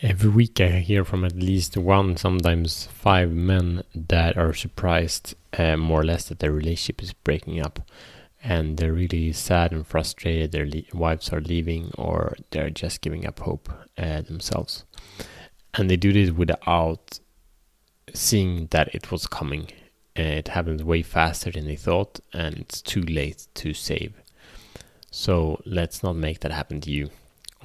Every week, I hear from at least one, sometimes five men that are surprised, uh, more or less, that their relationship is breaking up. And they're really sad and frustrated. Their wives are leaving, or they're just giving up hope uh, themselves. And they do this without seeing that it was coming. Uh, it happens way faster than they thought, and it's too late to save. So let's not make that happen to you.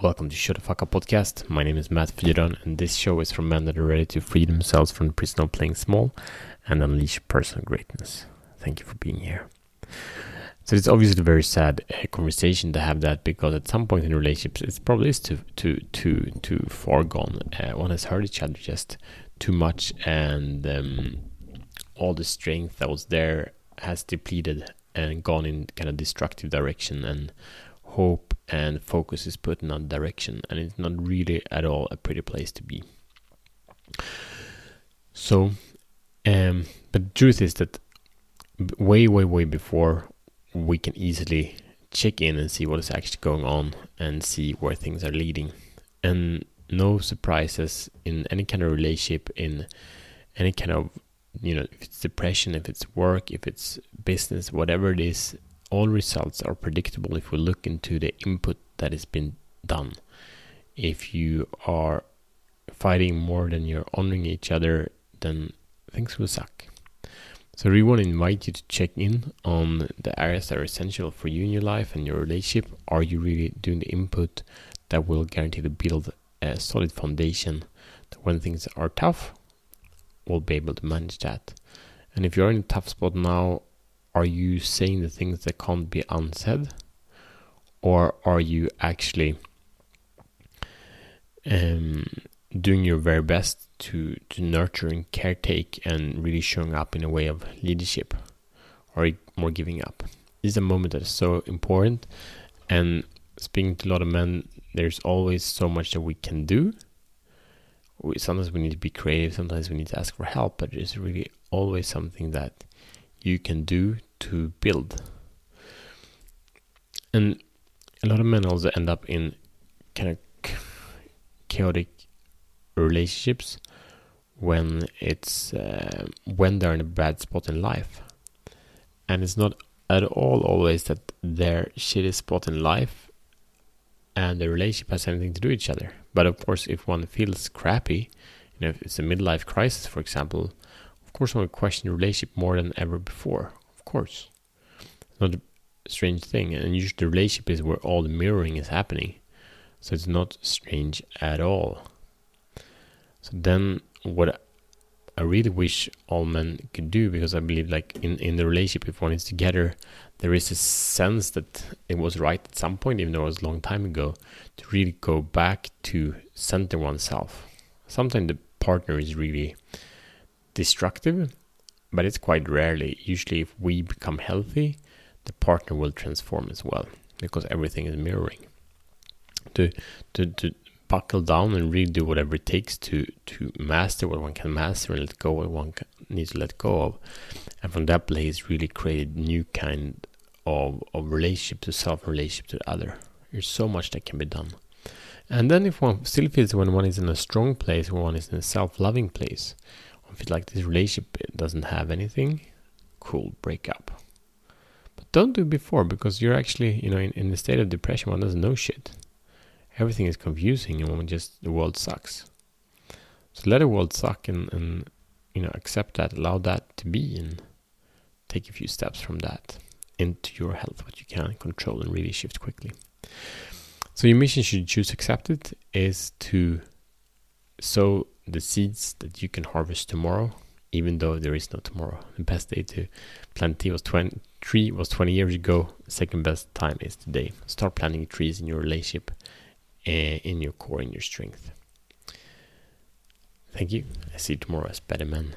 Welcome to Shut the Fuck Up podcast. My name is Matt Fyron, and this show is for men that are ready to free themselves from the prison of playing small and unleash personal greatness. Thank you for being here. So it's obviously a very sad uh, conversation to have that because at some point in relationships, it's probably is too too too too far gone. Uh, one has hurt each other just too much, and um, all the strength that was there has depleted and gone in kind of destructive direction, and hope and focus is put in that direction and it's not really at all a pretty place to be. So um but the truth is that way way way before we can easily check in and see what is actually going on and see where things are leading. And no surprises in any kind of relationship in any kind of you know if it's depression if it's work if it's business whatever it is all results are predictable if we look into the input that has been done. If you are fighting more than you're honoring each other, then things will suck. So we want to invite you to check in on the areas that are essential for you in your life and your relationship. Are you really doing the input that will guarantee to build a solid foundation that when things are tough, we'll be able to manage that. And if you're in a tough spot now, are you saying the things that can't be unsaid? Or are you actually um, doing your very best to, to nurture and caretake and really showing up in a way of leadership? Or more giving up? This is a moment that is so important. And speaking to a lot of men, there's always so much that we can do. Sometimes we need to be creative, sometimes we need to ask for help, but it's really always something that you can do to build. And a lot of men also end up in kind of chaotic relationships when it's uh, when they're in a bad spot in life, and it's not at all always that their shitty spot in life and the relationship has anything to do with each other. But of course, if one feels crappy, you know, if it's a midlife crisis, for example, course, one would question the relationship more than ever before. Of course, not a strange thing, and usually the relationship is where all the mirroring is happening, so it's not strange at all. So then, what I really wish all men could do, because I believe, like in in the relationship, if one is together, there is a sense that it was right at some point, even though it was a long time ago, to really go back to center oneself. Sometimes the partner is really destructive, but it's quite rarely. Usually, if we become healthy, the partner will transform as well because everything is mirroring. To to to buckle down and really do whatever it takes to to master what one can master and let go what one needs to let go of, and from that place, really create new kind of of relationship to self, relationship to the other. There's so much that can be done. And then if one still feels when one is in a strong place, when one is in a self-loving place, if it's like this relationship doesn't have anything, cool, break up. But don't do it before because you're actually, you know, in, in a state of depression, one doesn't know shit. Everything is confusing and one just, the world sucks. So let the world suck and, and, you know, accept that, allow that to be and take a few steps from that into your health, what you can control and really shift quickly. So your mission, should choose accept it, is to sow the seeds that you can harvest tomorrow, even though there is no tomorrow. The best day to plant tea was 20, tree was 20 years ago. second best time is today. Start planting trees in your relationship, uh, in your core, in your strength. Thank you. I see you tomorrow as better men.